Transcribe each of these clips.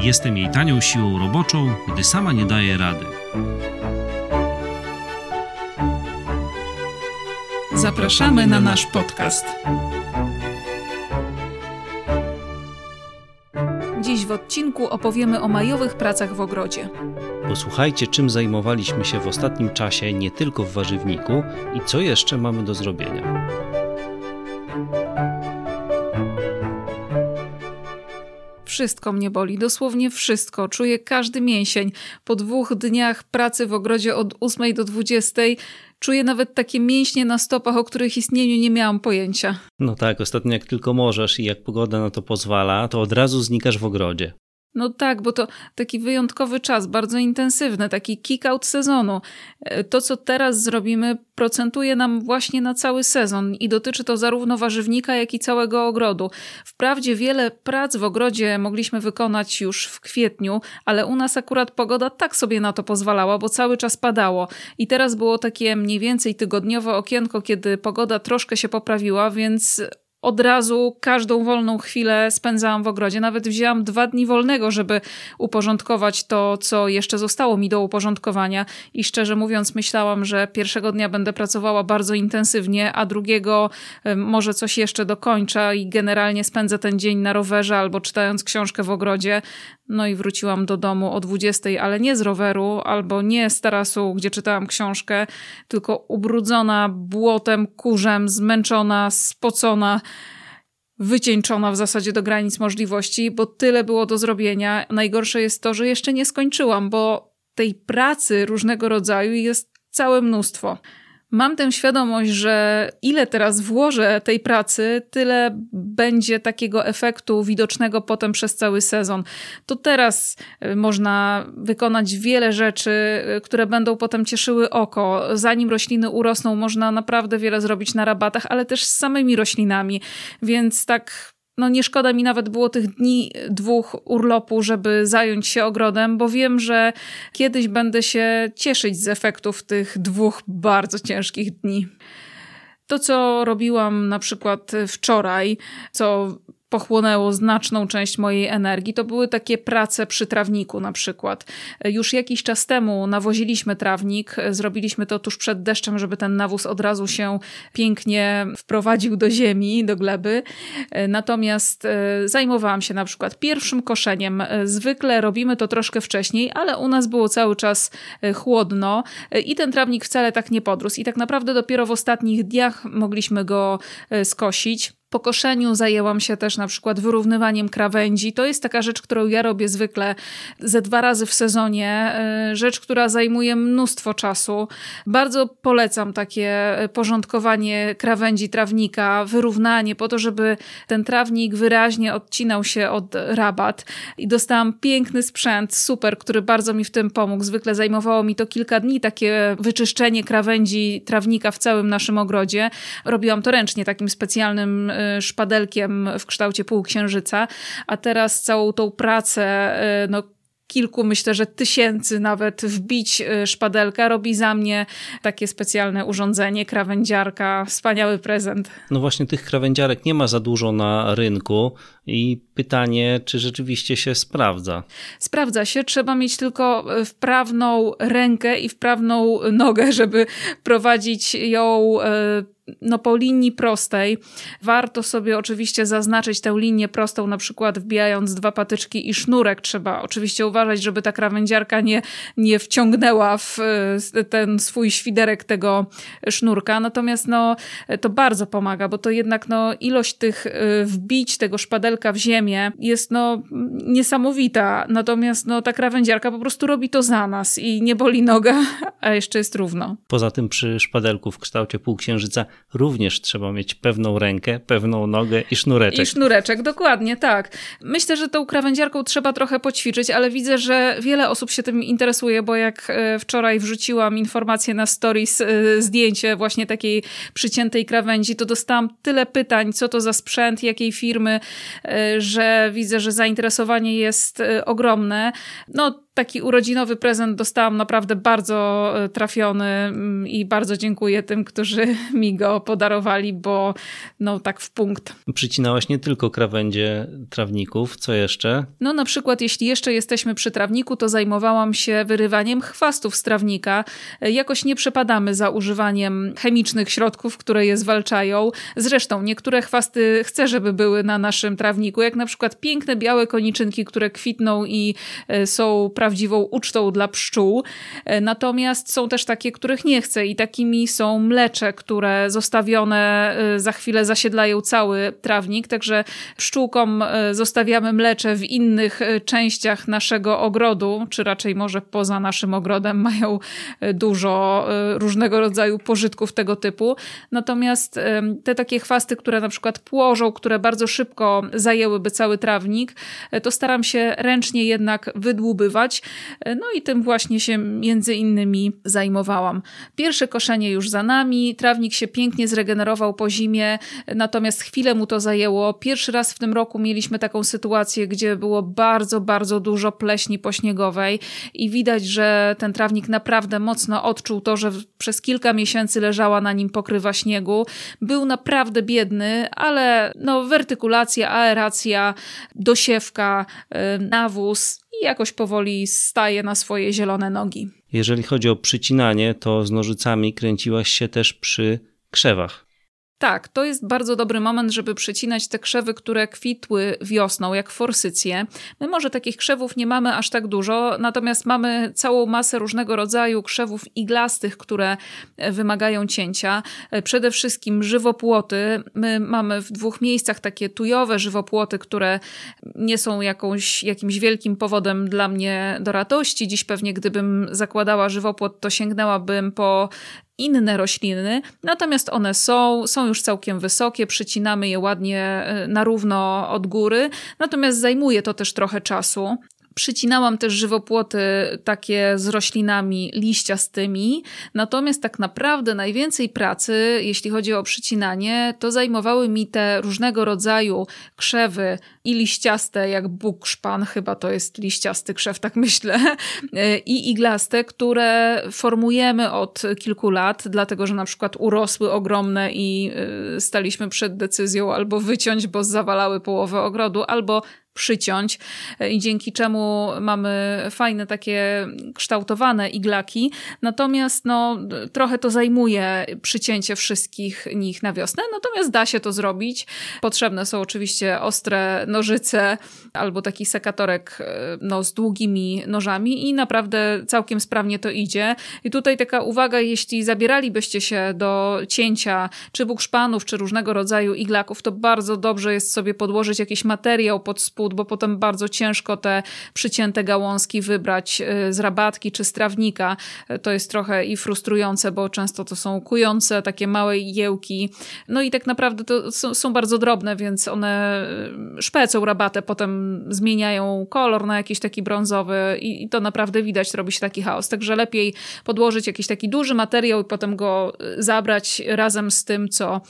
Jestem jej tanią siłą roboczą, gdy sama nie daje rady. Zapraszamy na nasz podcast. Dziś w odcinku opowiemy o majowych pracach w ogrodzie. Posłuchajcie, czym zajmowaliśmy się w ostatnim czasie, nie tylko w warzywniku i co jeszcze mamy do zrobienia. Wszystko mnie boli, dosłownie wszystko. Czuję każdy mięsień. Po dwóch dniach pracy w ogrodzie od 8 do 20 czuję nawet takie mięśnie na stopach, o których istnieniu nie miałam pojęcia. No tak, ostatnio jak tylko możesz i jak pogoda na to pozwala, to od razu znikasz w ogrodzie. No tak, bo to taki wyjątkowy czas, bardzo intensywny, taki kick-out sezonu. E, to, co teraz zrobimy, procentuje nam właśnie na cały sezon i dotyczy to zarówno warzywnika, jak i całego ogrodu. Wprawdzie wiele prac w ogrodzie mogliśmy wykonać już w kwietniu, ale u nas akurat pogoda tak sobie na to pozwalała, bo cały czas padało. I teraz było takie mniej więcej tygodniowe okienko, kiedy pogoda troszkę się poprawiła, więc od razu każdą wolną chwilę spędzałam w ogrodzie. Nawet wzięłam dwa dni wolnego, żeby uporządkować to, co jeszcze zostało mi do uporządkowania. I szczerze mówiąc, myślałam, że pierwszego dnia będę pracowała bardzo intensywnie, a drugiego może coś jeszcze dokończę i generalnie spędzę ten dzień na rowerze albo czytając książkę w ogrodzie. No i wróciłam do domu o 20, ale nie z roweru albo nie z tarasu, gdzie czytałam książkę, tylko ubrudzona błotem, kurzem, zmęczona, spocona wycieńczona w zasadzie do granic możliwości, bo tyle było do zrobienia. Najgorsze jest to, że jeszcze nie skończyłam, bo tej pracy różnego rodzaju jest całe mnóstwo mam tę świadomość, że ile teraz włożę tej pracy, tyle będzie takiego efektu widocznego potem przez cały sezon. To teraz y, można wykonać wiele rzeczy, y, które będą potem cieszyły oko. Zanim rośliny urosną, można naprawdę wiele zrobić na rabatach, ale też z samymi roślinami. Więc tak no nie szkoda mi nawet było tych dni, dwóch urlopu, żeby zająć się ogrodem, bo wiem, że kiedyś będę się cieszyć z efektów tych dwóch bardzo ciężkich dni. To, co robiłam na przykład wczoraj, co pochłonęło znaczną część mojej energii, to były takie prace przy trawniku na przykład. Już jakiś czas temu nawoziliśmy trawnik, zrobiliśmy to tuż przed deszczem, żeby ten nawóz od razu się pięknie wprowadził do ziemi, do gleby. Natomiast e, zajmowałam się na przykład pierwszym koszeniem. Zwykle robimy to troszkę wcześniej, ale u nas było cały czas e, chłodno e, i ten trawnik wcale tak nie podrósł. I tak naprawdę dopiero w ostatnich dniach mogliśmy go skosić. Po koszeniu zajęłam się też na przykład wyrównywaniem krawędzi. To jest taka rzecz, którą ja robię zwykle ze dwa razy w sezonie. E, rzecz, która zajmuje mnóstwo czasu. Bardzo polecam takie e, porządkowanie krawędzi trawnika, wyrównanie po to, żeby ten trawnik wyraźnie odcinał się od rabat. I dostałam piękny sprzęt, super, który bardzo mi w tym pomógł. Zwykle zajmowało mi to kilka dni, takie wyczyszczenie krawędzi trawnika w całym naszym ogrodzie. Robiłam to ręcznie, takim specjalnym e, szpadelkiem w kształcie półksiężyca, a teraz całą tą pracę, y, no, kilku, myślę, że tysięcy nawet wbić y, szpadelka robi za mnie takie specjalne urządzenie, krawędziarka, wspaniały prezent. No właśnie tych krawędziarek nie ma za dużo na rynku i pytanie, czy rzeczywiście się sprawdza? Sprawdza się, trzeba mieć tylko wprawną rękę i wprawną nogę, żeby prowadzić ją y, no, po linii prostej. Warto sobie oczywiście zaznaczyć tę linię prostą, na przykład wbijając dwa patyczki i sznurek. Trzeba oczywiście uważać, żeby ta krawędziarka nie, nie wciągnęła w e, ten swój świderek tego sznurka. Natomiast no, to bardzo pomaga, bo to jednak no, ilość tych e, wbić tego szpadelka w ziemię jest no, niesamowita. Natomiast no, ta krawędziarka po prostu robi to za nas i nie boli noga, a jeszcze jest równo. Poza tym przy szpadelku w kształcie półksiężyca również trzeba mieć pewną rękę, pewną nogę i sznureczek. I sznureczek, dokładnie, tak. Myślę, że tą krawędziarką trzeba trochę poćwiczyć, ale widzę, że wiele osób się tym interesuje, bo jak e, wczoraj wrzuciłam informację na stories, e, zdjęcie właśnie takiej przyciętej krawędzi, to dostałam tyle pytań, co to za sprzęt, jakiej firmy, e, że widzę, że zainteresowanie jest ogromne. No, taki urodzinowy prezent dostałam naprawdę bardzo e, trafiony mm, i bardzo dziękuję tym, którzy mi go podarowali, bo no tak w punkt. Przycinałaś nie tylko krawędzie trawników, co jeszcze? No na przykład jeśli jeszcze jesteśmy przy trawniku, to zajmowałam się wyrywaniem chwastów z trawnika. E, jakoś nie przepadamy za używaniem chemicznych środków, które je zwalczają. Zresztą niektóre chwasty chcę, żeby były na naszym trawniku, jak na przykład piękne białe koniczynki, które kwitną i e, są prawdziwą ucztą dla pszczół. E, natomiast są też takie, których nie chcę i takimi są mlecze, które zostawione e, za chwilę zasiedlają cały trawnik, także pszczółkom e, zostawiamy mlecze w innych częściach naszego ogrodu, czy raczej może poza naszym ogrodem mają dużo różnego rodzaju pożytków tego typu. Natomiast te takie chwasty, które na przykład płożą, które bardzo szybko zajęłyby cały trawnik, to staram się ręcznie jednak wydłubywać no i tym właśnie się między innymi zajmowałam. Pierwsze koszenie już za nami, trawnik się pięknie zregenerował po zimie, natomiast chwilę mu to zajęło. Pierwszy raz w tym roku mieliśmy taką sytuację, gdzie było bardzo, bardzo dużo pleśni pośniegowej i widać, że ten trawnik naprawdę mocno odczuł to, że przez kilka miesięcy leżała na nim pokrywa śniegu. Był naprawdę biedny, ale no, wertykulacja, aeracja, dosiewka, y, nawóz, i jakoś powoli staje na swoje zielone nogi. Jeżeli chodzi o przycinanie, to z nożycami kręciłaś się też przy krzewach. Tak, to jest bardzo dobry moment, żeby przecinać te krzewy, które kwitły wiosną, jak forsycje. My może takich krzewów nie mamy aż tak dużo, natomiast mamy całą masę różnego rodzaju krzewów iglastych, które e, wymagają cięcia. E, przede wszystkim żywopłoty. My mamy w dwóch miejscach takie tujowe żywopłoty, które nie są jakąś, jakimś wielkim powodem dla mnie do radości. Dziś pewnie gdybym zakładała żywopłot, to sięgnęłabym po inne rośliny, natomiast one są, są już całkiem wysokie, przycinamy je ładnie e, na równo od góry, natomiast zajmuje to też trochę czasu. Przycinałam też żywopłoty takie z roślinami liściastymi, natomiast tak naprawdę najwięcej pracy, jeśli chodzi o przycinanie, to zajmowały mi te różnego rodzaju krzewy i liściaste, jak bukszpan, chyba to jest liściasty krzew, tak myślę, i iglaste, które formujemy od kilku lat, dlatego że na przykład urosły ogromne i y, staliśmy przed decyzją albo wyciąć, bo zawalały połowę ogrodu, albo przyciąć e, i dzięki czemu mamy fajne takie kształtowane iglaki. Natomiast no, trochę to zajmuje przycięcie wszystkich nich na wiosnę, natomiast da się to zrobić. Potrzebne są oczywiście ostre nożyce albo taki sekatorek e, no, z długimi nożami i naprawdę całkiem sprawnie to idzie. I tutaj taka uwaga, jeśli zabieralibyście się do cięcia czy bukszpanów, czy różnego rodzaju iglaków, to bardzo dobrze jest sobie podłożyć jakiś materiał pod spód bo potem bardzo ciężko te przycięte gałązki wybrać y, z rabatki czy z trawnika. To jest trochę i frustrujące, bo często to są kujące, takie małe jełki. No i tak naprawdę to są, bardzo drobne, więc one y, szpecą rabatę, potem zmieniają kolor na jakiś taki brązowy i, i to naprawdę widać, robi się taki chaos. Także lepiej podłożyć jakiś taki duży materiał i potem go zabrać razem z tym, co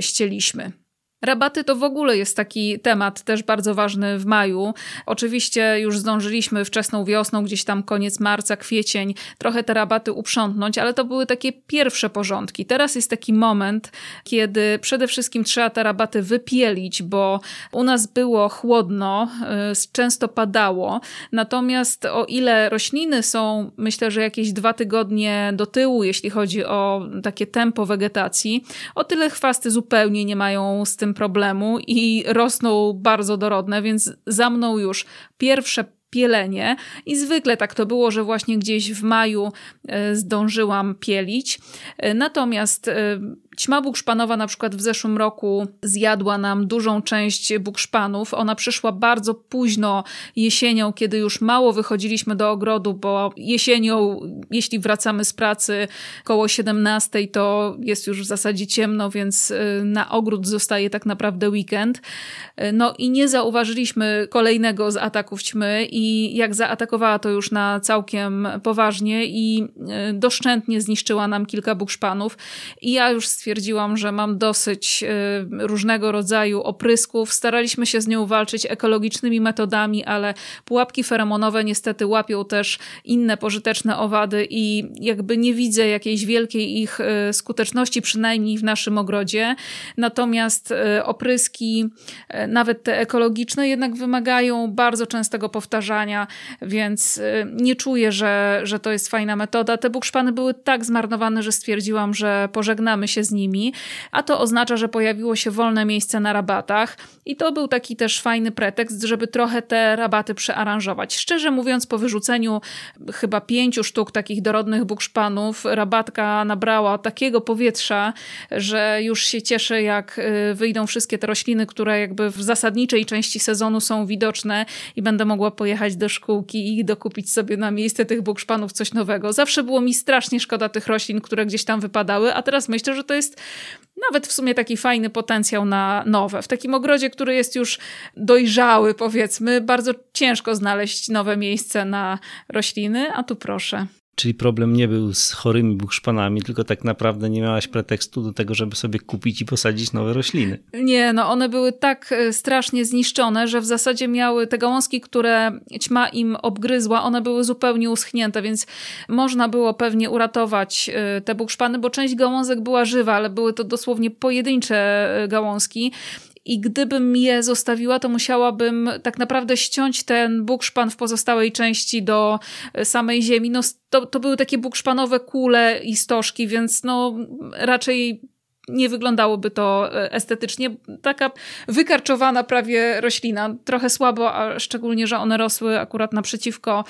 ścieliśmy. Rabaty to w ogóle jest taki temat też bardzo ważny w maju. Oczywiście już zdążyliśmy wczesną wiosną, gdzieś tam koniec marca, kwiecień, trochę te rabaty uprzątnąć, ale to były takie pierwsze porządki. Teraz jest taki moment, kiedy przede wszystkim trzeba te rabaty wypielić, bo u nas było chłodno, y, często padało. Natomiast o ile rośliny są, myślę, że jakieś dwa tygodnie do tyłu, jeśli chodzi o takie tempo wegetacji, o tyle chwasty zupełnie nie mają z tym tym problemu i rosną bardzo dorodne, więc za mną już pierwsze pielenie i zwykle tak to było, że właśnie gdzieś w maju e, zdążyłam pielić. E, natomiast e, Ćma bukszpanowa na przykład w zeszłym roku zjadła nam dużą część bukszpanów. Ona przyszła bardzo późno jesienią, kiedy już mało wychodziliśmy do ogrodu, bo jesienią, jeśli wracamy z pracy koło 17, to jest już w zasadzie ciemno, więc y, na ogród zostaje tak naprawdę weekend. Y, no i nie zauważyliśmy kolejnego z ataków ćmy i jak zaatakowała to już na całkiem poważnie i y, doszczętnie zniszczyła nam kilka bukszpanów i ja już stwierdziłam, że mam dosyć różnego rodzaju oprysków. Staraliśmy się z nią walczyć ekologicznymi metodami, ale pułapki feromonowe niestety łapią też inne pożyteczne owady i jakby nie widzę jakiejś wielkiej ich skuteczności, przynajmniej w naszym ogrodzie. Natomiast e, opryski, nawet te ekologiczne, jednak wymagają bardzo częstego powtarzania, więc nie czuję, że, że to jest fajna metoda. Te bukszpany były tak zmarnowane, że stwierdziłam, że pożegnamy się z nimi, a to oznacza, że pojawiło się wolne miejsce na rabatach i to był taki też fajny pretekst, żeby trochę te rabaty przearanżować. Szczerze mówiąc, po wyrzuceniu chyba pięciu sztuk takich dorodnych bukszpanów, rabatka nabrała takiego powietrza, że już się cieszę, jak y, wyjdą wszystkie te rośliny, które jakby w zasadniczej części sezonu są widoczne i będę mogła pojechać do szkółki i dokupić sobie na miejsce tych bukszpanów coś nowego. Zawsze było mi strasznie szkoda tych roślin, które gdzieś tam wypadały, a teraz myślę, że to jest nawet w sumie taki fajny potencjał na nowe. W takim ogrodzie, który jest już dojrzały, powiedzmy, bardzo ciężko znaleźć nowe miejsce na rośliny, a tu proszę. Czyli problem nie był z chorymi bukszpanami, tylko tak naprawdę nie miałaś pretekstu do tego, żeby sobie kupić i posadzić nowe rośliny. Nie, no one były tak e, strasznie zniszczone, że w zasadzie miały te gałązki, które ćma im obgryzła, one były zupełnie uschnięte, więc można było pewnie uratować e, te bukszpany, bo część gałązek była żywa, ale były to dosłownie pojedyncze e, gałązki. I gdybym je zostawiła, to musiałabym tak naprawdę ściąć ten bukszpan w pozostałej części do e, samej ziemi. No, to, to były takie bukszpanowe kule i stożki, więc no raczej nie wyglądało,by to e, estetycznie. Taka wykarczowana prawie roślina, trochę słabo, a szczególnie, że one rosły akurat naprzeciwko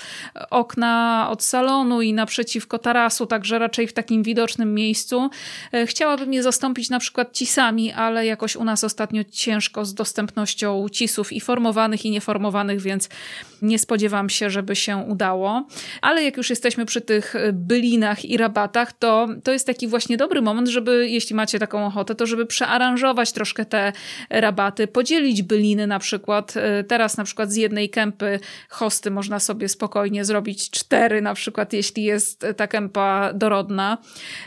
okna od salonu i naprzeciwko tarasu, także raczej w takim widocznym miejscu. E, chciałabym je zastąpić na przykład cisami, ale jakoś u nas ostatnio ciężko z dostępnością cisów i formowanych i nieformowanych, więc nie spodziewam się, żeby się udało. Ale jak już jesteśmy przy tych bylinach i rabatach, to to jest taki właśnie dobry moment, żeby jeśli macie taką ochotę, to żeby przearanżować troszkę te rabaty, podzielić byliny na przykład. E, teraz na przykład z jednej kępy hosty można sobie spokojnie zrobić cztery na przykład, jeśli jest ta kępa dorodna.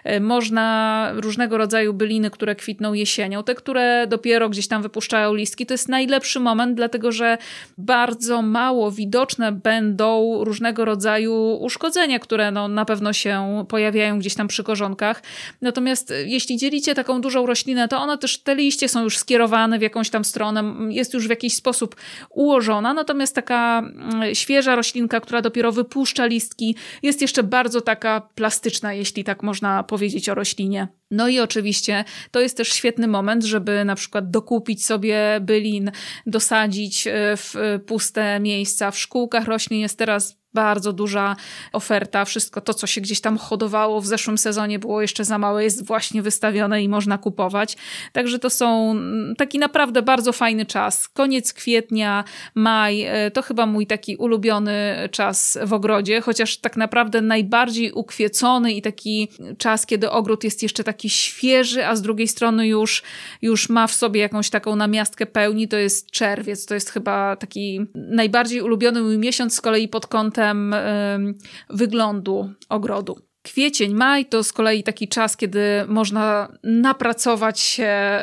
E, można różnego rodzaju byliny, które kwitną jesienią, te, które dopiero gdzieś tam wypuszczają listki, to jest najlepszy moment, dlatego że bardzo mało widoczne będą różnego rodzaju uszkodzenia, które no, na pewno się pojawiają gdzieś tam przy korzonkach. Natomiast e, jeśli dzielicie taką dużą roślinę, to ona też, te liście są już skierowane w jakąś tam stronę, jest już w jakiś sposób ułożona, natomiast taka mm, świeża roślinka, która dopiero wypuszcza listki, jest jeszcze bardzo taka plastyczna, jeśli tak można powiedzieć o roślinie. No i oczywiście to jest też świetny moment, żeby na przykład dokupić sobie bylin, dosadzić e, w puste miejsca. W szkółkach roślin jest teraz bardzo duża oferta. Wszystko to, co się gdzieś tam hodowało w zeszłym sezonie, było jeszcze za małe, jest właśnie wystawione i można kupować. Także to są mm, taki naprawdę bardzo fajny czas. Koniec kwietnia, maj e, to chyba mój taki ulubiony czas w ogrodzie, chociaż tak naprawdę najbardziej ukwiecony i taki czas, kiedy ogród jest jeszcze taki świeży, a z drugiej strony już, już ma w sobie jakąś taką namiastkę pełni, to jest czerwiec. To jest chyba taki najbardziej ulubiony mój miesiąc z kolei pod kątem wyglądu ogrodu. Kwiecień, maj to z kolei taki czas, kiedy można napracować się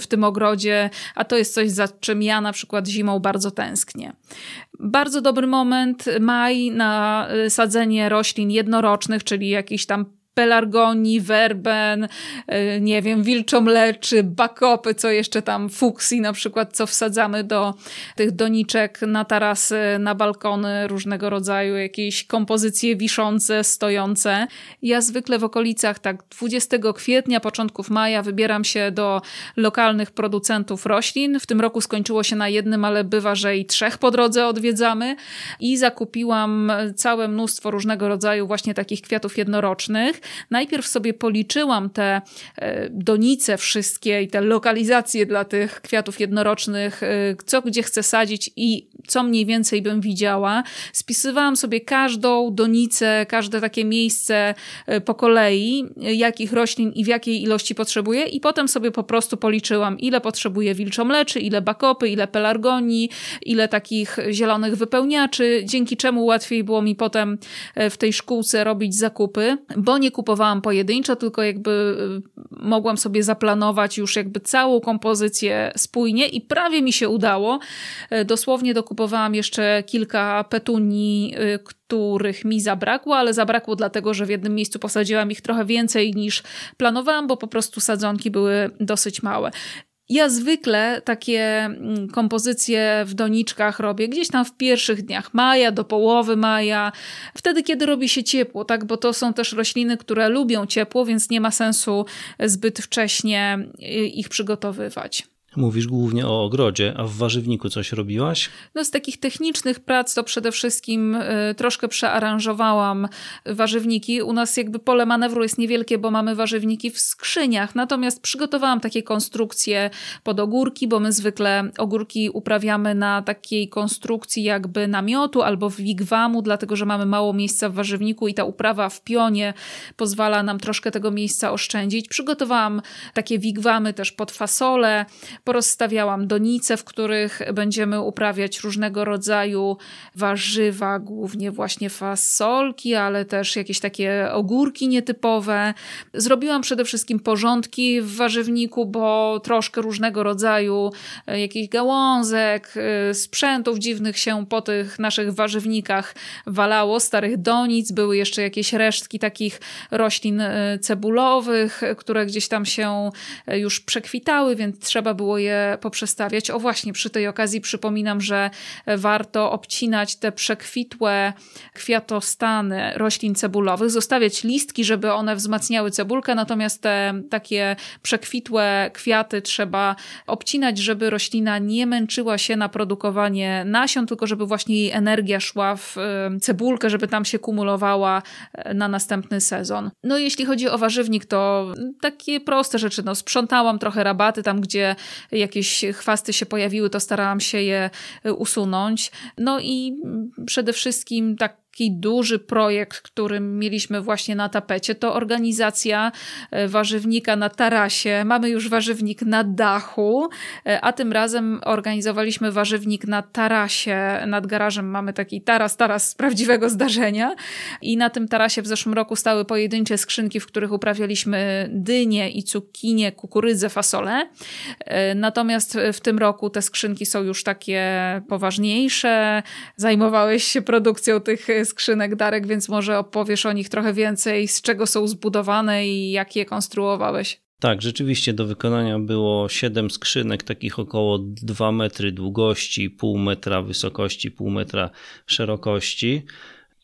w tym ogrodzie, a to jest coś, za czym ja na przykład zimą bardzo tęsknię. Bardzo dobry moment, maj na y, sadzenie roślin jednorocznych, czyli jakichś tam pelargonii, werben, y, nie wiem, wilczomleczy, bakopy, co jeszcze tam, fuksji na przykład, co wsadzamy do tych doniczek na tarasy, na balkony różnego rodzaju, jakieś kompozycje wiszące, stojące. Ja zwykle w okolicach tak 20 kwietnia, początków maja wybieram się do lokalnych producentów roślin. W tym roku skończyło się na jednym, ale bywa, że i trzech po drodze odwiedzamy i zakupiłam całe mnóstwo różnego rodzaju właśnie takich kwiatów jednorocznych. Najpierw sobie policzyłam te e, donice wszystkie i te lokalizacje dla tych kwiatów jednorocznych, e, co gdzie chcę sadzić i co mniej więcej bym widziała. Spisywałam sobie każdą donicę, każde takie miejsce e, po kolei, jakich roślin i w jakiej ilości potrzebuję i potem sobie po prostu policzyłam, ile potrzebuję wilczomleczy, ile bakopy, ile pelargonii, ile takich zielonych wypełniaczy, dzięki czemu łatwiej było mi potem w tej szkółce robić zakupy, bo nie kupowałam pojedynczo, tylko jakby mogłam sobie zaplanować już jakby całą kompozycję spójnie i prawie mi się udało. Dosłownie dokupowałam jeszcze kilka petunii, których mi zabrakło, ale zabrakło dlatego, że w jednym miejscu posadziłam ich trochę więcej niż planowałam, bo po prostu sadzonki były dosyć małe. Ja zwykle takie mm, kompozycje w doniczkach robię gdzieś tam w pierwszych dniach maja, do połowy maja, wtedy, kiedy robi się ciepło, tak? Bo to są też rośliny, które lubią ciepło, więc nie ma sensu zbyt wcześnie y, ich przygotowywać. Mówisz głównie o ogrodzie, a w warzywniku coś robiłaś? No z takich technicznych prac to przede wszystkim y, troszkę przearanżowałam warzywniki. U nas jakby pole manewru jest niewielkie, bo mamy warzywniki w skrzyniach, natomiast przygotowałam takie konstrukcje pod ogórki, bo my zwykle ogórki uprawiamy na takiej konstrukcji jakby namiotu albo wigwamu, dlatego że mamy mało miejsca w warzywniku i ta uprawa w pionie pozwala nam troszkę tego miejsca oszczędzić. Przygotowałam takie wigwamy też pod fasole, porozstawiałam donice, w których będziemy uprawiać różnego rodzaju warzywa, głównie właśnie fasolki, ale też jakieś takie ogórki nietypowe. Zrobiłam przede wszystkim porządki w warzywniku, bo troszkę różnego rodzaju e, jakichś gałązek, e, sprzętów dziwnych się po tych naszych warzywnikach walało, starych donic, były jeszcze jakieś resztki takich roślin e, cebulowych, które gdzieś tam się już przekwitały, więc trzeba było je poprzestawiać. O właśnie, przy tej okazji przypominam, że warto obcinać te przekwitłe kwiatostany roślin cebulowych, zostawiać listki, żeby one wzmacniały cebulkę, natomiast te takie przekwitłe kwiaty trzeba obcinać, żeby roślina nie męczyła się na produkowanie nasion, tylko żeby właśnie jej energia szła w cebulkę, żeby tam się kumulowała e, na następny sezon. No jeśli chodzi o warzywnik, to takie proste rzeczy. No, sprzątałam trochę rabaty tam, gdzie jakieś chwasty się pojawiły, to starałam się je y, usunąć. No i przede wszystkim tak taki duży projekt, który mieliśmy właśnie na tapecie, to organizacja e, warzywnika na tarasie. Mamy już warzywnik na dachu, e, a tym razem organizowaliśmy warzywnik na tarasie. Nad garażem mamy taki taras, taras z prawdziwego zdarzenia. I na tym tarasie w zeszłym roku stały pojedyncze skrzynki, w których uprawialiśmy dynie i cukinie, kukurydzę, fasole. E, natomiast w tym roku te skrzynki są już takie poważniejsze. Zajmowałeś się produkcją tych skrzynek, Darek, więc może opowiesz o nich trochę więcej, z czego są zbudowane i jak je konstruowałeś. Tak, rzeczywiście do wykonania było 7 skrzynek, takich około 2 metry długości, pół metra wysokości, pół metra szerokości.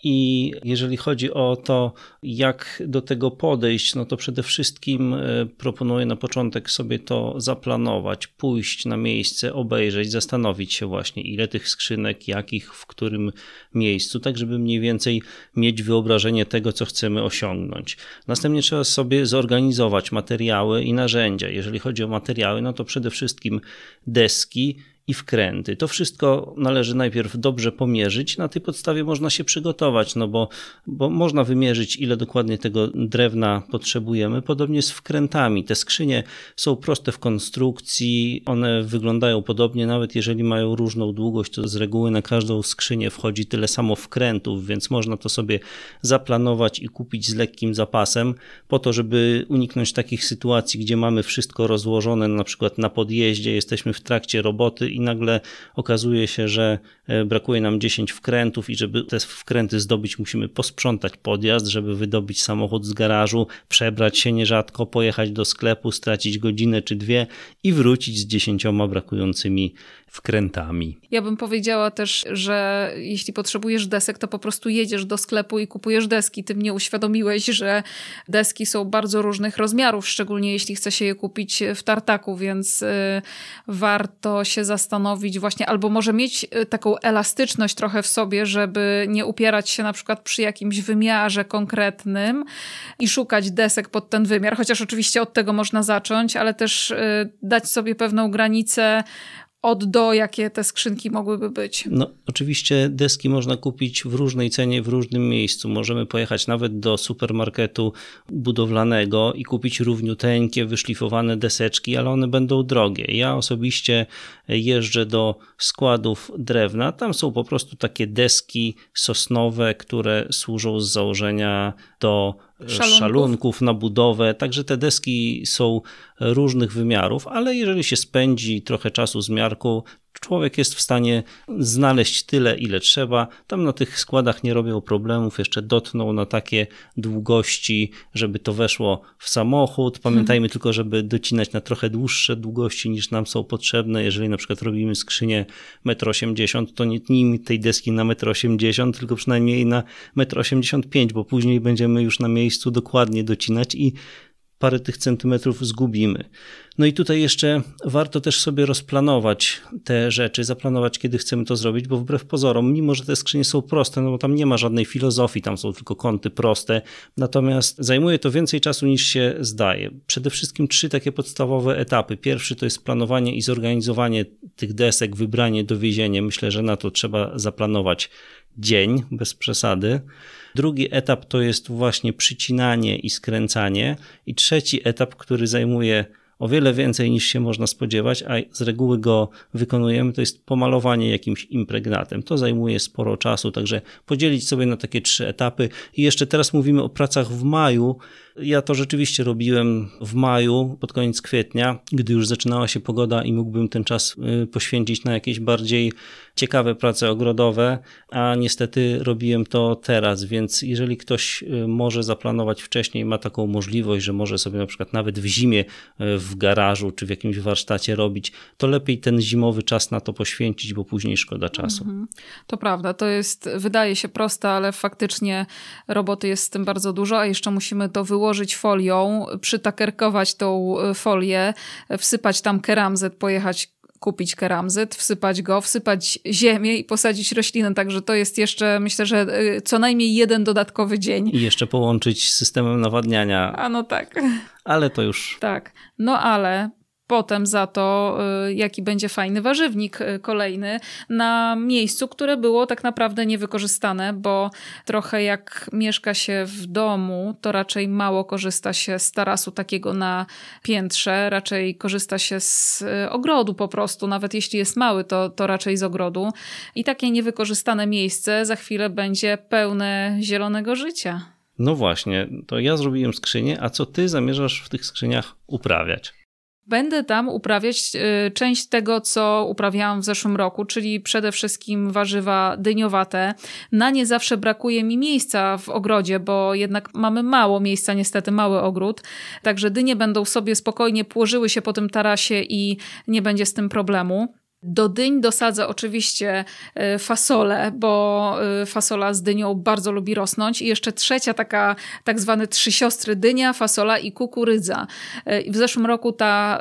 I jeżeli chodzi o to, jak do tego podejść, no to przede wszystkim e, proponuję na początek sobie to zaplanować, pójść na miejsce, obejrzeć, zastanowić się właśnie, ile tych skrzynek, jakich, w którym miejscu, tak żeby mniej więcej mieć wyobrażenie tego, co chcemy osiągnąć. Następnie trzeba sobie zorganizować materiały i narzędzia. Jeżeli chodzi o materiały, no to przede wszystkim deski i wkręty. To wszystko należy najpierw dobrze pomierzyć, na tej podstawie można się przygotować, no bo, bo można wymierzyć, ile dokładnie tego drewna potrzebujemy. Podobnie z wkrętami. Te skrzynie są proste w konstrukcji, one wyglądają podobnie, nawet jeżeli mają różną długość, to z reguły na każdą skrzynię wchodzi tyle samo wkrętów, więc można to sobie zaplanować i kupić z lekkim zapasem, po to, żeby uniknąć takich sytuacji, gdzie mamy wszystko rozłożone, na przykład na podjeździe, jesteśmy w trakcie roboty i nagle okazuje się, że e, brakuje nam 10 wkrętów i żeby te wkręty zdobyć, musimy posprzątać podjazd, żeby wydobyć samochód z garażu, przebrać się nierzadko, pojechać do sklepu, stracić godzinę czy dwie i wrócić z dziesięcioma brakującymi wkrętami. Ja bym powiedziała też, że jeśli potrzebujesz desek, to po prostu jedziesz do sklepu i kupujesz deski. Ty mnie uświadomiłeś, że deski są bardzo różnych rozmiarów, szczególnie jeśli chce się je kupić w tartaku, więc y, warto się zastanowić właśnie, albo może mieć y, taką elastyczność trochę w sobie, żeby nie upierać się na przykład przy jakimś wymiarze konkretnym i szukać desek pod ten wymiar, chociaż oczywiście od tego można zacząć, ale też y, dać sobie pewną granicę od do, jakie te skrzynki mogłyby być? No, oczywiście deski można kupić w różnej cenie, w różnym miejscu. Możemy pojechać nawet do supermarketu budowlanego i kupić równiuteńkie, wyszlifowane deseczki, ale one będą drogie. Ja osobiście jeżdżę do składów drewna. Tam są po prostu takie deski sosnowe, które służą z założenia do Szalunków. szalunków na budowę. Także te deski są różnych wymiarów, ale jeżeli się spędzi trochę czasu z miarką, człowiek jest w stanie znaleźć tyle, ile trzeba. Tam na tych składach nie robią problemów, jeszcze dotną na takie długości, żeby to weszło w samochód. Pamiętajmy tylko, żeby docinać na trochę dłuższe długości niż nam są potrzebne. Jeżeli na przykład robimy skrzynię 1,80 m, to nie tnijmy tej deski na 1,80 m, tylko przynajmniej na 1,85 m, bo później będziemy już na miejscu dokładnie docinać i parę tych centymetrów zgubimy. No i tutaj jeszcze warto też sobie rozplanować te rzeczy, zaplanować, kiedy chcemy to zrobić, bo wbrew pozorom, mimo że te skrzynie są proste, no bo tam nie ma żadnej filozofii, tam są tylko kąty proste, natomiast zajmuje to więcej czasu niż się zdaje. Przede wszystkim trzy takie podstawowe etapy. Pierwszy to jest planowanie i zorganizowanie tych desek, wybranie, dowiezienie. Myślę, że na to trzeba zaplanować dzień, bez przesady. Drugi etap to jest właśnie przycinanie i skręcanie. I trzeci etap, który zajmuje o wiele więcej niż się można spodziewać, a z reguły go wykonujemy, to jest pomalowanie jakimś impregnatem. To zajmuje sporo czasu, także podzielić sobie na takie trzy etapy. I jeszcze teraz mówimy o pracach w maju. Ja to rzeczywiście robiłem w maju, pod koniec kwietnia, gdy już zaczynała się pogoda i mógłbym ten czas y, poświęcić na jakieś bardziej ciekawe prace ogrodowe, a niestety robiłem to teraz, więc jeżeli ktoś y, może zaplanować wcześniej, ma taką możliwość, że może sobie na przykład nawet w zimie y, w garażu czy w jakimś warsztacie robić, to lepiej ten zimowy czas na to poświęcić, bo później szkoda czasu. Mhm. To prawda, to jest, wydaje się proste, ale faktycznie roboty jest z tym bardzo dużo, a jeszcze musimy to wyłożyć folią, przytakerkować tą y, folię, wsypać tam keramzet, pojechać kupić keramzyt, wsypać go, wsypać ziemię i posadzić roślinę. Także to jest jeszcze, myślę, że y, co najmniej jeden dodatkowy dzień. I jeszcze połączyć z systemem nawadniania. A no tak. Ale to już. Tak. No ale potem za to, y, jaki będzie fajny warzywnik y, kolejny na miejscu, które było tak naprawdę niewykorzystane, bo trochę jak mieszka się w domu, to raczej mało korzysta się z tarasu takiego na piętrze, raczej korzysta się z y, ogrodu po prostu, nawet jeśli jest mały, to, to raczej z ogrodu. I takie niewykorzystane miejsce za chwilę będzie pełne zielonego życia. No właśnie, to ja zrobiłem skrzynię, a co ty zamierzasz w tych skrzyniach uprawiać? Będę tam uprawiać y, część tego, co uprawiałam w zeszłym roku, czyli przede wszystkim warzywa dyniowate. Na nie zawsze brakuje mi miejsca w ogrodzie, bo jednak mamy mało miejsca, niestety mały ogród. Także dynie będą sobie spokojnie płożyły się po tym tarasie i nie będzie z tym problemu. Do dyń dosadzę oczywiście e, fasolę, bo e, fasola z dynią bardzo lubi rosnąć. I jeszcze trzecia taka, tak zwane trzy siostry dynia, fasola i kukurydza. E, w zeszłym roku ta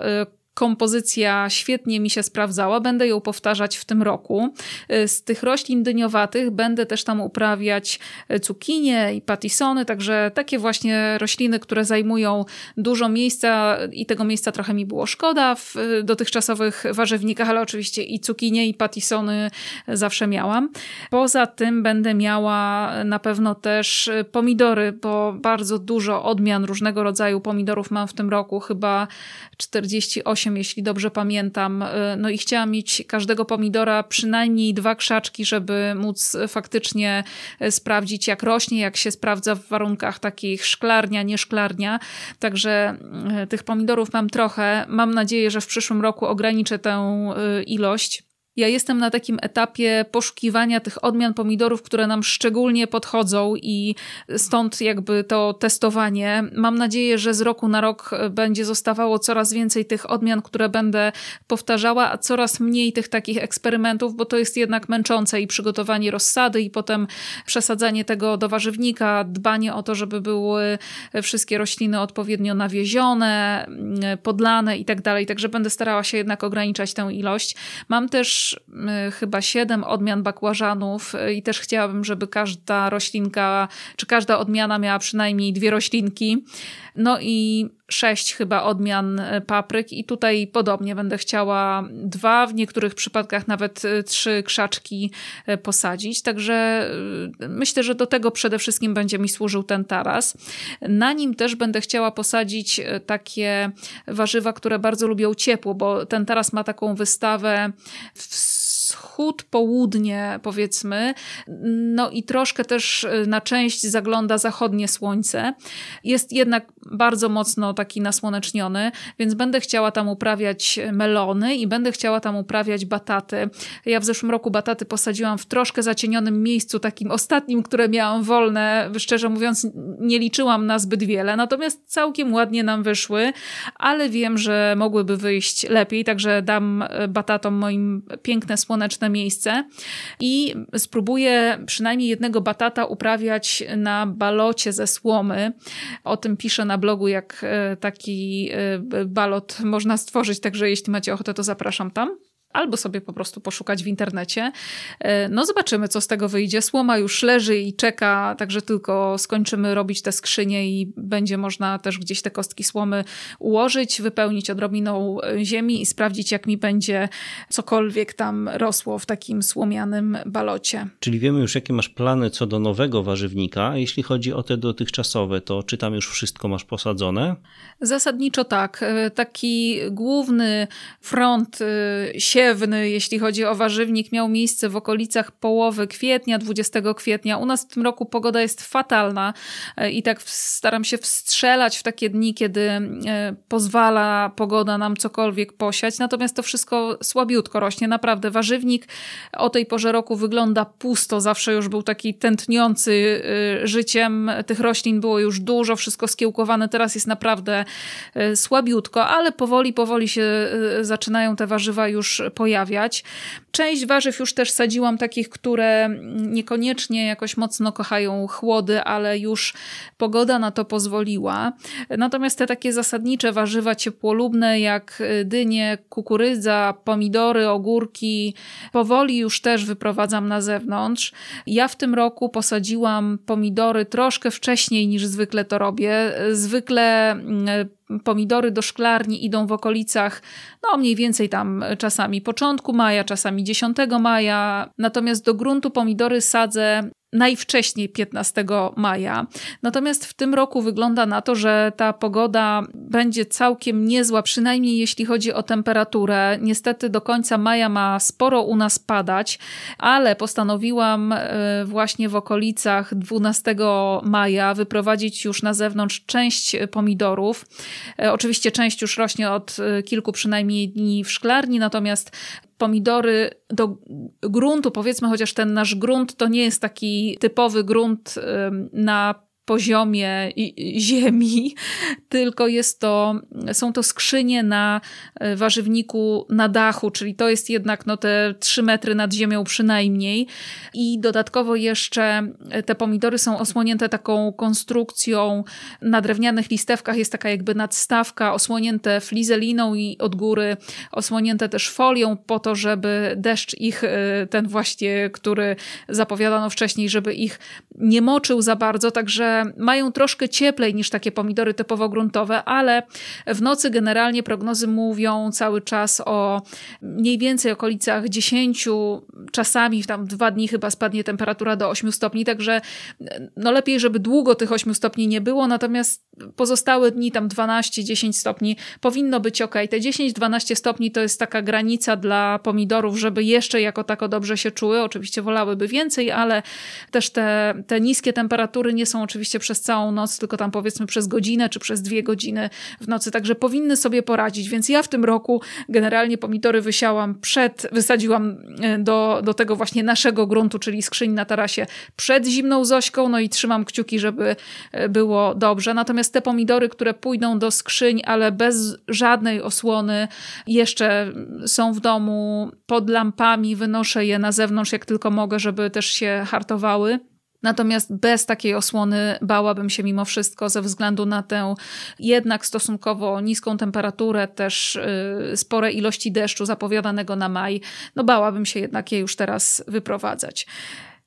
kompozycja świetnie mi się sprawdzała. Będę ją powtarzać w tym roku. Y, z tych roślin dyniowatych będę też tam uprawiać y, cukinie i patisony, także takie właśnie rośliny, które zajmują dużo miejsca i tego miejsca trochę mi było szkoda w y, dotychczasowych warzywnikach, ale oczywiście i cukinie i patisony zawsze miałam. Poza tym będę miała na pewno też pomidory, bo bardzo dużo odmian różnego rodzaju pomidorów mam w tym roku, chyba 48 jeśli dobrze pamiętam. Y, no i chciałam mieć każdego pomidora przynajmniej dwa krzaczki, żeby móc faktycznie y, sprawdzić, jak rośnie, jak się sprawdza w warunkach takich szklarnia, nie szklarnia. Także y, tych pomidorów mam trochę. Mam nadzieję, że w przyszłym roku ograniczę tę ilość Ja jestem na takim etapie poszukiwania tych odmian pomidorów, które nam szczególnie podchodzą i stąd jakby to testowanie. Mam nadzieję, że z roku na rok będzie zostawało coraz więcej tych odmian, które będę powtarzała, a coraz mniej tych takich eksperymentów, bo to jest jednak męczące i przygotowanie rozsady i potem przesadzanie tego do warzywnika, dbanie o to, żeby były wszystkie rośliny odpowiednio nawiezione, podlane i tak dalej. Także będę starała się jednak ograniczać tę ilość. Mam też Y, chyba siedem odmian bakłażanów y, i też chciałabym, żeby każda roślinka, czy każda odmiana miała przynajmniej dwie roślinki. No i sześć chyba odmian e, papryk i tutaj podobnie będę chciała dwa, w niektórych przypadkach nawet e, trzy krzaczki e, posadzić. Także myślę, że do tego przede wszystkim będzie mi służył ten taras. Na nim też będę chciała posadzić takie warzywa, które bardzo lubią ciepło, bo ten taras ma taką wystawę w wschód, południe powiedzmy, no i troszkę też y, na część zagląda zachodnie słońce. Jest jednak bardzo mocno taki nasłoneczniony, więc będę chciała tam uprawiać melony i będę chciała tam uprawiać bataty. Ja w zeszłym roku bataty posadziłam w troszkę zacienionym miejscu, takim ostatnim, które miałam wolne. Szczerze mówiąc, nie liczyłam na zbyt wiele, natomiast całkiem ładnie nam wyszły, ale wiem, że mogłyby wyjść lepiej, także dam batatom moim piękne słoneczne miejsce i spróbuję przynajmniej jednego batata uprawiać na balocie ze słomy. O tym piszę na blogu, jak e, taki e, balot można stworzyć, także jeśli macie ochotę, to zapraszam tam albo sobie po prostu poszukać w internecie. E, no zobaczymy, co z tego wyjdzie. Słoma już leży i czeka, także tylko skończymy robić te skrzynie i będzie można też gdzieś te kostki słomy ułożyć, wypełnić odrobiną ziemi i sprawdzić, jak mi będzie cokolwiek tam rosło w takim słomianym balocie. Czyli wiemy już, jakie masz plany co do nowego warzywnika. Jeśli chodzi o te dotychczasowe, to czy tam już wszystko masz posadzone? Zasadniczo tak. E, taki główny front się e, siewny, jeśli chodzi o warzywnik, miał miejsce w okolicach połowy kwietnia, 20 kwietnia. U nas w tym roku pogoda jest fatalna e, i tak staram się wstrzelać w takie dni, kiedy e, pozwala pogoda nam cokolwiek posiać. Natomiast to wszystko słabiutko rośnie. Naprawdę warzywnik o tej porze roku wygląda pusto. Zawsze już był taki tętniący e, życiem. Tych roślin było już dużo, wszystko skiełkowane. Teraz jest naprawdę słabiutko, ale powoli, powoli się zaczynają te warzywa już pojawiać. Część warzyw już też sadziłam takich, które niekoniecznie jakoś mocno kochają chłody, ale już pogoda na to pozwoliła. Natomiast te takie zasadnicze warzywa ciepłolubne jak dynie, kukurydza, pomidory, ogórki, powoli już też wyprowadzam na zewnątrz. Ja w tym roku posadziłam pomidory troszkę wcześniej niż zwykle to robię. Zwykle mm, pomidory do szklarni idą w okolicach, no mniej więcej tam czasami początku maja, czasami 10 maja. Natomiast do gruntu pomidory sadzę najwcześniej 15 maja. Natomiast w tym roku wygląda na to, że ta pogoda będzie całkiem niezła, przynajmniej jeśli chodzi o temperaturę. Niestety do końca maja ma sporo u nas padać, ale postanowiłam e, właśnie w okolicach 12 maja wyprowadzić już na zewnątrz część pomidorów. E, oczywiście część już rośnie od e, kilku przynajmniej dni w szklarni, natomiast pomidory do gruntu, powiedzmy, chociaż ten nasz grunt to nie jest taki typowy grunt na poziomie ziemi, tylko jest to, są to skrzynie na e, warzywniku na dachu, czyli to jest jednak no, te 3 metry nad ziemią przynajmniej. I dodatkowo jeszcze e, te pomidory są osłonięte taką konstrukcją na drewnianych listewkach, jest taka jakby nadstawka, osłonięte flizeliną i od góry osłonięte też folią po to, żeby deszcz ich, e, ten właśnie, który zapowiadano wcześniej, żeby ich nie moczył za bardzo, także mają troszkę cieplej niż takie pomidory typowo gruntowe, ale w nocy generalnie prognozy mówią cały czas o mniej więcej okolicach 10, czasami w tam dwa dni chyba spadnie temperatura do 8 stopni, także no lepiej, żeby długo tych 8 stopni nie było, natomiast pozostałe dni tam 12-10 stopni powinno być ok. Te 10-12 stopni to jest taka granica dla pomidorów, żeby jeszcze jako tako dobrze się czuły. Oczywiście wolałyby więcej, ale też te te niskie temperatury nie są oczywiście przez całą noc, tylko tam powiedzmy przez godzinę czy przez dwie godziny w nocy, także powinny sobie poradzić. Więc ja w tym roku generalnie pomidory wysiałam przed, wysadziłam e, do, do tego właśnie naszego gruntu, czyli skrzyń na tarasie przed zimną Zośką, no i trzymam kciuki, żeby e, było dobrze. Natomiast te pomidory, które pójdą do skrzyń, ale bez żadnej osłony, jeszcze są w domu pod lampami, wynoszę je na zewnątrz jak tylko mogę, żeby też się hartowały. Natomiast bez takiej osłony bałabym się mimo wszystko ze względu na tę jednak stosunkowo niską temperaturę, też yy, spore ilości deszczu zapowiadanego na maj. No bałabym się jednak je już teraz wyprowadzać.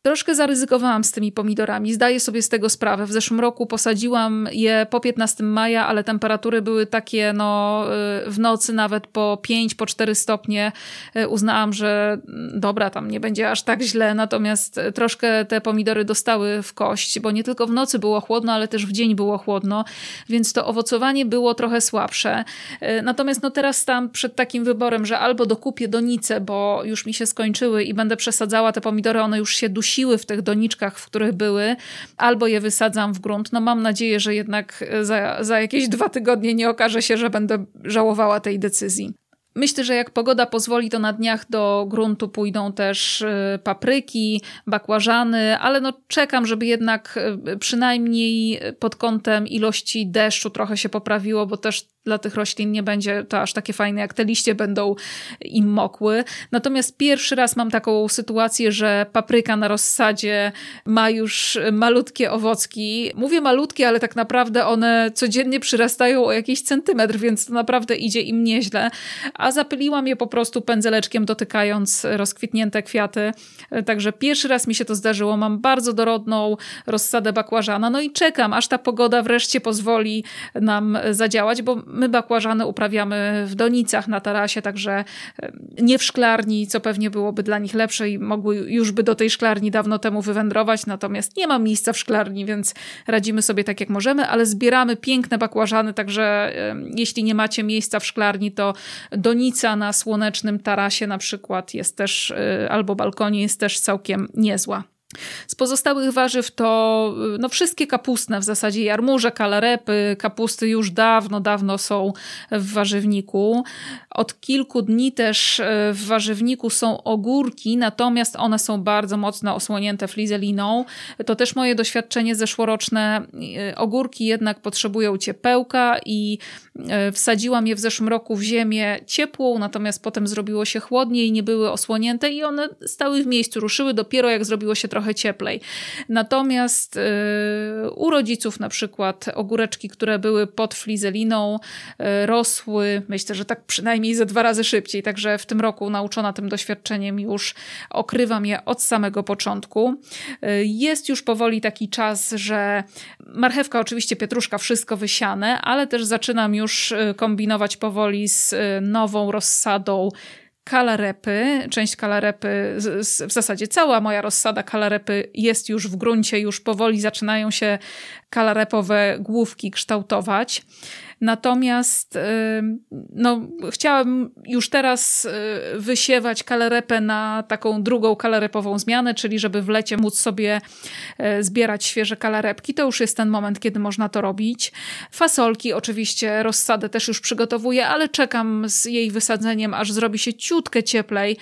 Troszkę zaryzykowałam z tymi pomidorami, zdaję sobie z tego sprawę. W zeszłym roku posadziłam je po 15 maja, ale temperatury były takie no, y, w nocy nawet po 5, po 4 stopnie. Y, uznałam, że mm, dobra, tam nie będzie aż tak źle, natomiast troszkę te pomidory dostały w kość, bo nie tylko w nocy było chłodno, ale też w dzień było chłodno, więc to owocowanie było trochę słabsze. Y, natomiast no teraz stałam przed takim wyborem, że albo dokupię donice, bo już mi się skończyły i będę przesadzała te pomidory, one już się dusiły, siły w tych doniczkach, w których były, albo je wysadzam w grunt. No mam nadzieję, że jednak za, za jakieś dwa tygodnie nie okaże się, że będę żałowała tej decyzji. Myślę, że jak pogoda pozwoli, to na dniach do gruntu pójdą też y, papryki, bakłażany, ale no czekam, żeby jednak y, przynajmniej pod kątem ilości deszczu trochę się poprawiło, bo też dla tych roślin nie będzie to aż takie fajne, jak te liście będą im mokły. Natomiast pierwszy raz mam taką sytuację, że papryka na rozsadzie ma już malutkie owocki. Mówię malutkie, ale tak naprawdę one codziennie przyrastają o jakiś centymetr, więc to naprawdę idzie im nieźle. A zapyliłam je po prostu pędzeleczkiem, dotykając rozkwitnięte kwiaty. Także pierwszy raz mi się to zdarzyło. Mam bardzo dorodną rozsadę bakłażana. No i czekam, aż ta pogoda wreszcie pozwoli nam zadziałać, bo My bakłażany uprawiamy w donicach na tarasie, także nie w szklarni, co pewnie byłoby dla nich lepsze i mogły już by do tej szklarni dawno temu wywędrować, natomiast nie ma miejsca w szklarni, więc radzimy sobie tak jak możemy, ale zbieramy piękne bakłażany, także jeśli nie macie miejsca w szklarni, to donica na słonecznym tarasie na przykład jest też, y, albo balkonie jest też całkiem niezła. Z pozostałych warzyw to no, wszystkie kapustne, w zasadzie jarmuże, kalarepy, kapusty już dawno, dawno są w warzywniku. Od kilku dni też e, w warzywniku są ogórki, natomiast one są bardzo mocno osłonięte flizeliną. To też moje doświadczenie zeszłoroczne. E, ogórki jednak potrzebują ciepełka i wsadziłam je w zeszłym roku w ziemię ciepłą, natomiast potem zrobiło się chłodniej, nie były osłonięte i one stały w miejscu, ruszyły dopiero jak zrobiło się trochę cieplej. Natomiast y, u rodziców na przykład ogóreczki, które były pod flizeliną, y, rosły, myślę, że tak przynajmniej ze dwa razy szybciej. Także w tym roku nauczona tym doświadczeniem już okrywam je od samego początku. Y, jest już powoli taki czas, że marchewka, oczywiście pietruszka, wszystko wysiane, ale też zaczynam już kombinować powoli z nową rozsadą kalarepy, część kalarepy, w zasadzie cała moja rozsada kalarepy jest już w gruncie, już powoli zaczynają się kalarepowe główki kształtować. Natomiast no, chciałam już teraz y, wysiewać kalarepę na taką drugą kalarepową zmianę, czyli żeby w lecie móc sobie e, zbierać świeże kalarepki. To już jest ten moment, kiedy można to robić. Fasolki oczywiście rozsadę też już przygotowuję, ale czekam z jej wysadzeniem, aż zrobi się ciutkę cieplej,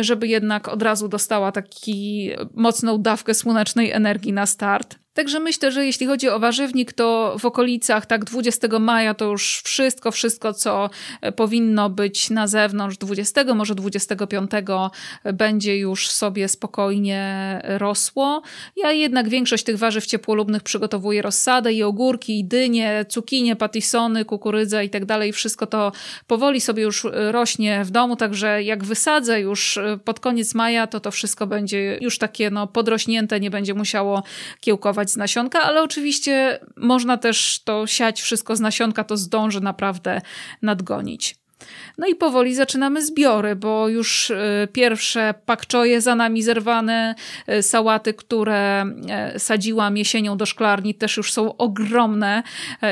żeby jednak od razu dostała taki mocną dawkę słonecznej energii na start. Także myślę, że jeśli chodzi o warzywnik, to w okolicach tak 20 maja to już wszystko, wszystko, co e, powinno być na zewnątrz 20, może 25 e, będzie już sobie spokojnie rosło. Ja jednak większość tych warzyw ciepłolubnych przygotowuję rozsadę i ogórki, i dynie, cukinie, patisony, kukurydza i tak dalej. Wszystko to powoli sobie już e, rośnie w domu, także jak wysadzę już pod koniec maja, to to wszystko będzie już takie no, podrośnięte, nie będzie musiało kiełkować z nasionka, ale oczywiście można też to siać wszystko z nasionka, to zdąży naprawdę nadgonić. No i powoli zaczynamy zbiory, bo już y, pierwsze pakczoje za nami zerwane, y, sałaty, które y, sadziłam jesienią do szklarni też już są ogromne.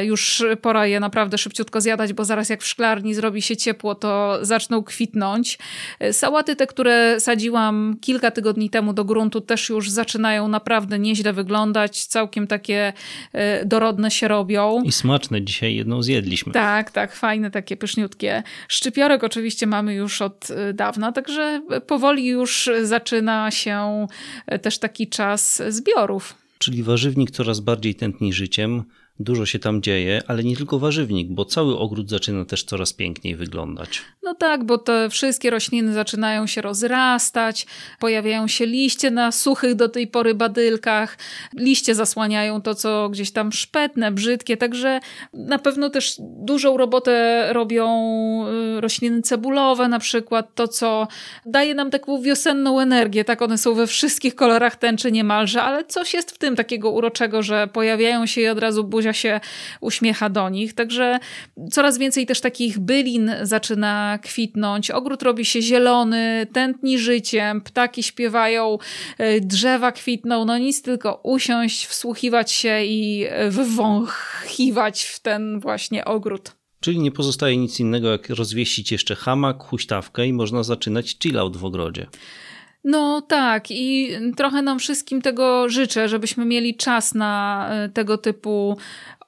Już pora je naprawdę szybciutko zjadać, bo zaraz jak w szklarni zrobi się ciepło, to zaczną kwitnąć. Sałaty te, które sadziłam kilka tygodni temu do gruntu też już zaczynają naprawdę nieźle wyglądać. Całkiem takie dorodne się robią. I smaczne. Dzisiaj jedną zjedliśmy. Tak, tak. Fajne, takie pyszniutkie. Szczypiorek oczywiście mamy już od y, dawna, także powoli już zaczyna się y, też taki czas zbiorów. Czyli warzywnik coraz bardziej tętni życiem, dużo się tam dzieje, ale nie tylko warzywnik, bo cały ogród zaczyna też coraz piękniej wyglądać. No tak, bo te wszystkie rośliny zaczynają się rozrastać, pojawiają się liście na suchych do tej pory badylkach, liście zasłaniają to, co gdzieś tam szpetne, brzydkie, także na pewno też dużą robotę robią y, rośliny cebulowe na przykład, to co daje nam taką wiosenną energię, tak one są we wszystkich kolorach tęczy niemalże, ale coś jest w tym takiego uroczego, że pojawiają się i od razu się uśmiecha do nich, także coraz więcej też takich bylin zaczyna kwitnąć, ogród robi się zielony, tętni życiem, ptaki śpiewają, e, drzewa kwitną, no nic tylko usiąść, wsłuchiwać się i wywąchiwać w ten właśnie ogród. Czyli nie pozostaje nic innego, jak rozwieścić jeszcze hamak, huśtawkę i można zaczynać chillout w ogrodzie. No tak, i trochę nam wszystkim tego życzę, żebyśmy mieli czas na e, tego typu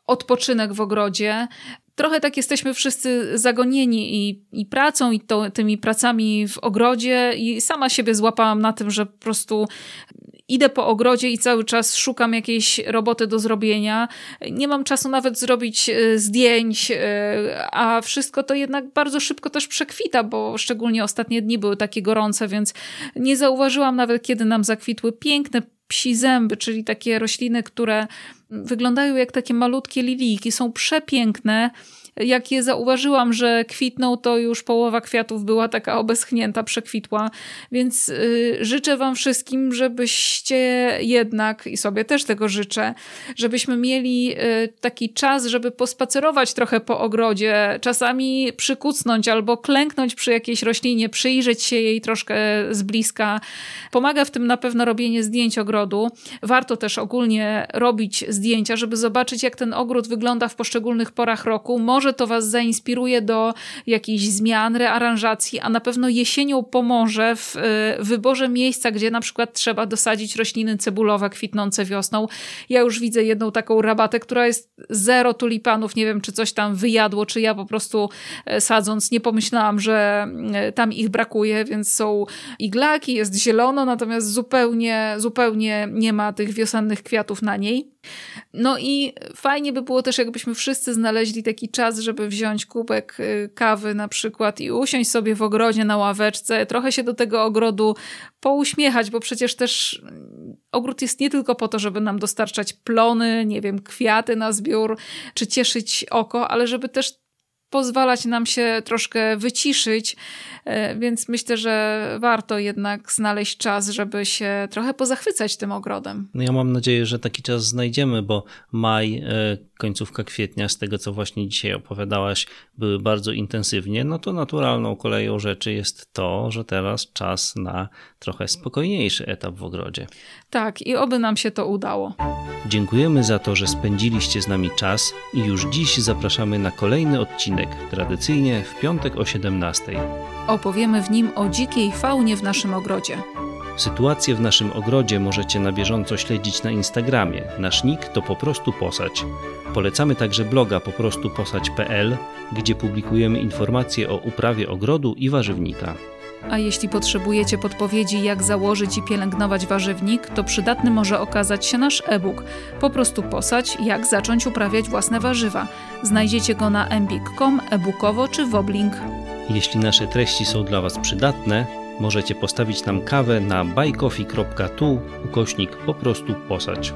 odpoczynek w ogrodzie. Trochę tak jesteśmy wszyscy zagonieni i, i pracą, i to, tymi pracami w ogrodzie, i sama siebie złapałam na tym, że po prostu idę po ogrodzie i cały czas szukam jakiejś roboty do zrobienia. Nie mam czasu nawet zrobić e, zdjęć, e, a wszystko to jednak bardzo szybko też przekwita, bo szczególnie ostatnie dni były takie gorące, więc nie zauważyłam nawet, kiedy nam zakwitły piękne psi zęby, czyli takie rośliny, które wyglądają jak takie malutkie lilijki, są przepiękne. Jak je zauważyłam, że kwitną, to już połowa kwiatów była taka obeschnięta, przekwitła. Więc y, życzę Wam wszystkim, żebyście jednak, i sobie też tego życzę, żebyśmy mieli y, taki czas, żeby pospacerować trochę po ogrodzie, czasami przykucnąć albo klęknąć przy jakiejś roślinie, przyjrzeć się jej troszkę z bliska. Pomaga w tym na pewno robienie zdjęć ogrodu. Warto też ogólnie robić zdjęcia, żeby zobaczyć, jak ten ogród wygląda w poszczególnych porach roku. Może to Was zainspiruje do jakichś zmian, rearanżacji, a na pewno jesienią pomoże w y, wyborze miejsca, gdzie na przykład trzeba dosadzić rośliny cebulowe kwitnące wiosną. Ja już widzę jedną taką rabatę, która jest zero tulipanów. Nie wiem, czy coś tam wyjadło, czy ja po prostu e, sadząc nie pomyślałam, że e, tam ich brakuje, więc są iglaki, jest zielono, natomiast zupełnie, zupełnie nie ma tych wiosennych kwiatów na niej. No i fajnie by było też, jakbyśmy wszyscy znaleźli taki czas, żeby wziąć kubek y, kawy na przykład i usiąść sobie w ogrodzie na ławeczce, trochę się do tego ogrodu pouśmiechać, bo przecież też mm, ogród jest nie tylko po to, żeby nam dostarczać plony, nie wiem, kwiaty na zbiór, czy cieszyć oko, ale żeby też pozwalać nam się troszkę wyciszyć, e, więc myślę, że warto jednak znaleźć czas, żeby się trochę pozachwycać tym ogrodem. No ja mam nadzieję, że taki czas znajdziemy, bo maj, e, końcówka kwietnia, z tego co właśnie dzisiaj opowiadałaś, były bardzo intensywnie, no to naturalną koleją rzeczy jest to, że teraz czas na trochę spokojniejszy etap w ogrodzie. Tak, i oby nam się to udało. Dziękujemy za to, że spędziliście z nami czas i już dziś zapraszamy na kolejny odcinek, tradycyjnie w piątek o 17. Opowiemy w nim o dzikiej faunie w naszym ogrodzie. Sytuację w naszym ogrodzie możecie na bieżąco śledzić na Instagramie. Nasz nick to po prostu posać. Polecamy także bloga poprostuposać.pl, gdzie publikujemy informacje o uprawie ogrodu i warzywnika. A jeśli potrzebujecie podpowiedzi, jak założyć i pielęgnować warzywnik, to przydatny może okazać się nasz e-book. Po prostu posać, jak zacząć uprawiać własne warzywa. Znajdziecie go na mbik.com, e-bookowo czy woblink. Jeśli nasze treści są dla Was przydatne, możecie postawić nam kawę na buycoffee.tu ukośnik po prostu posać.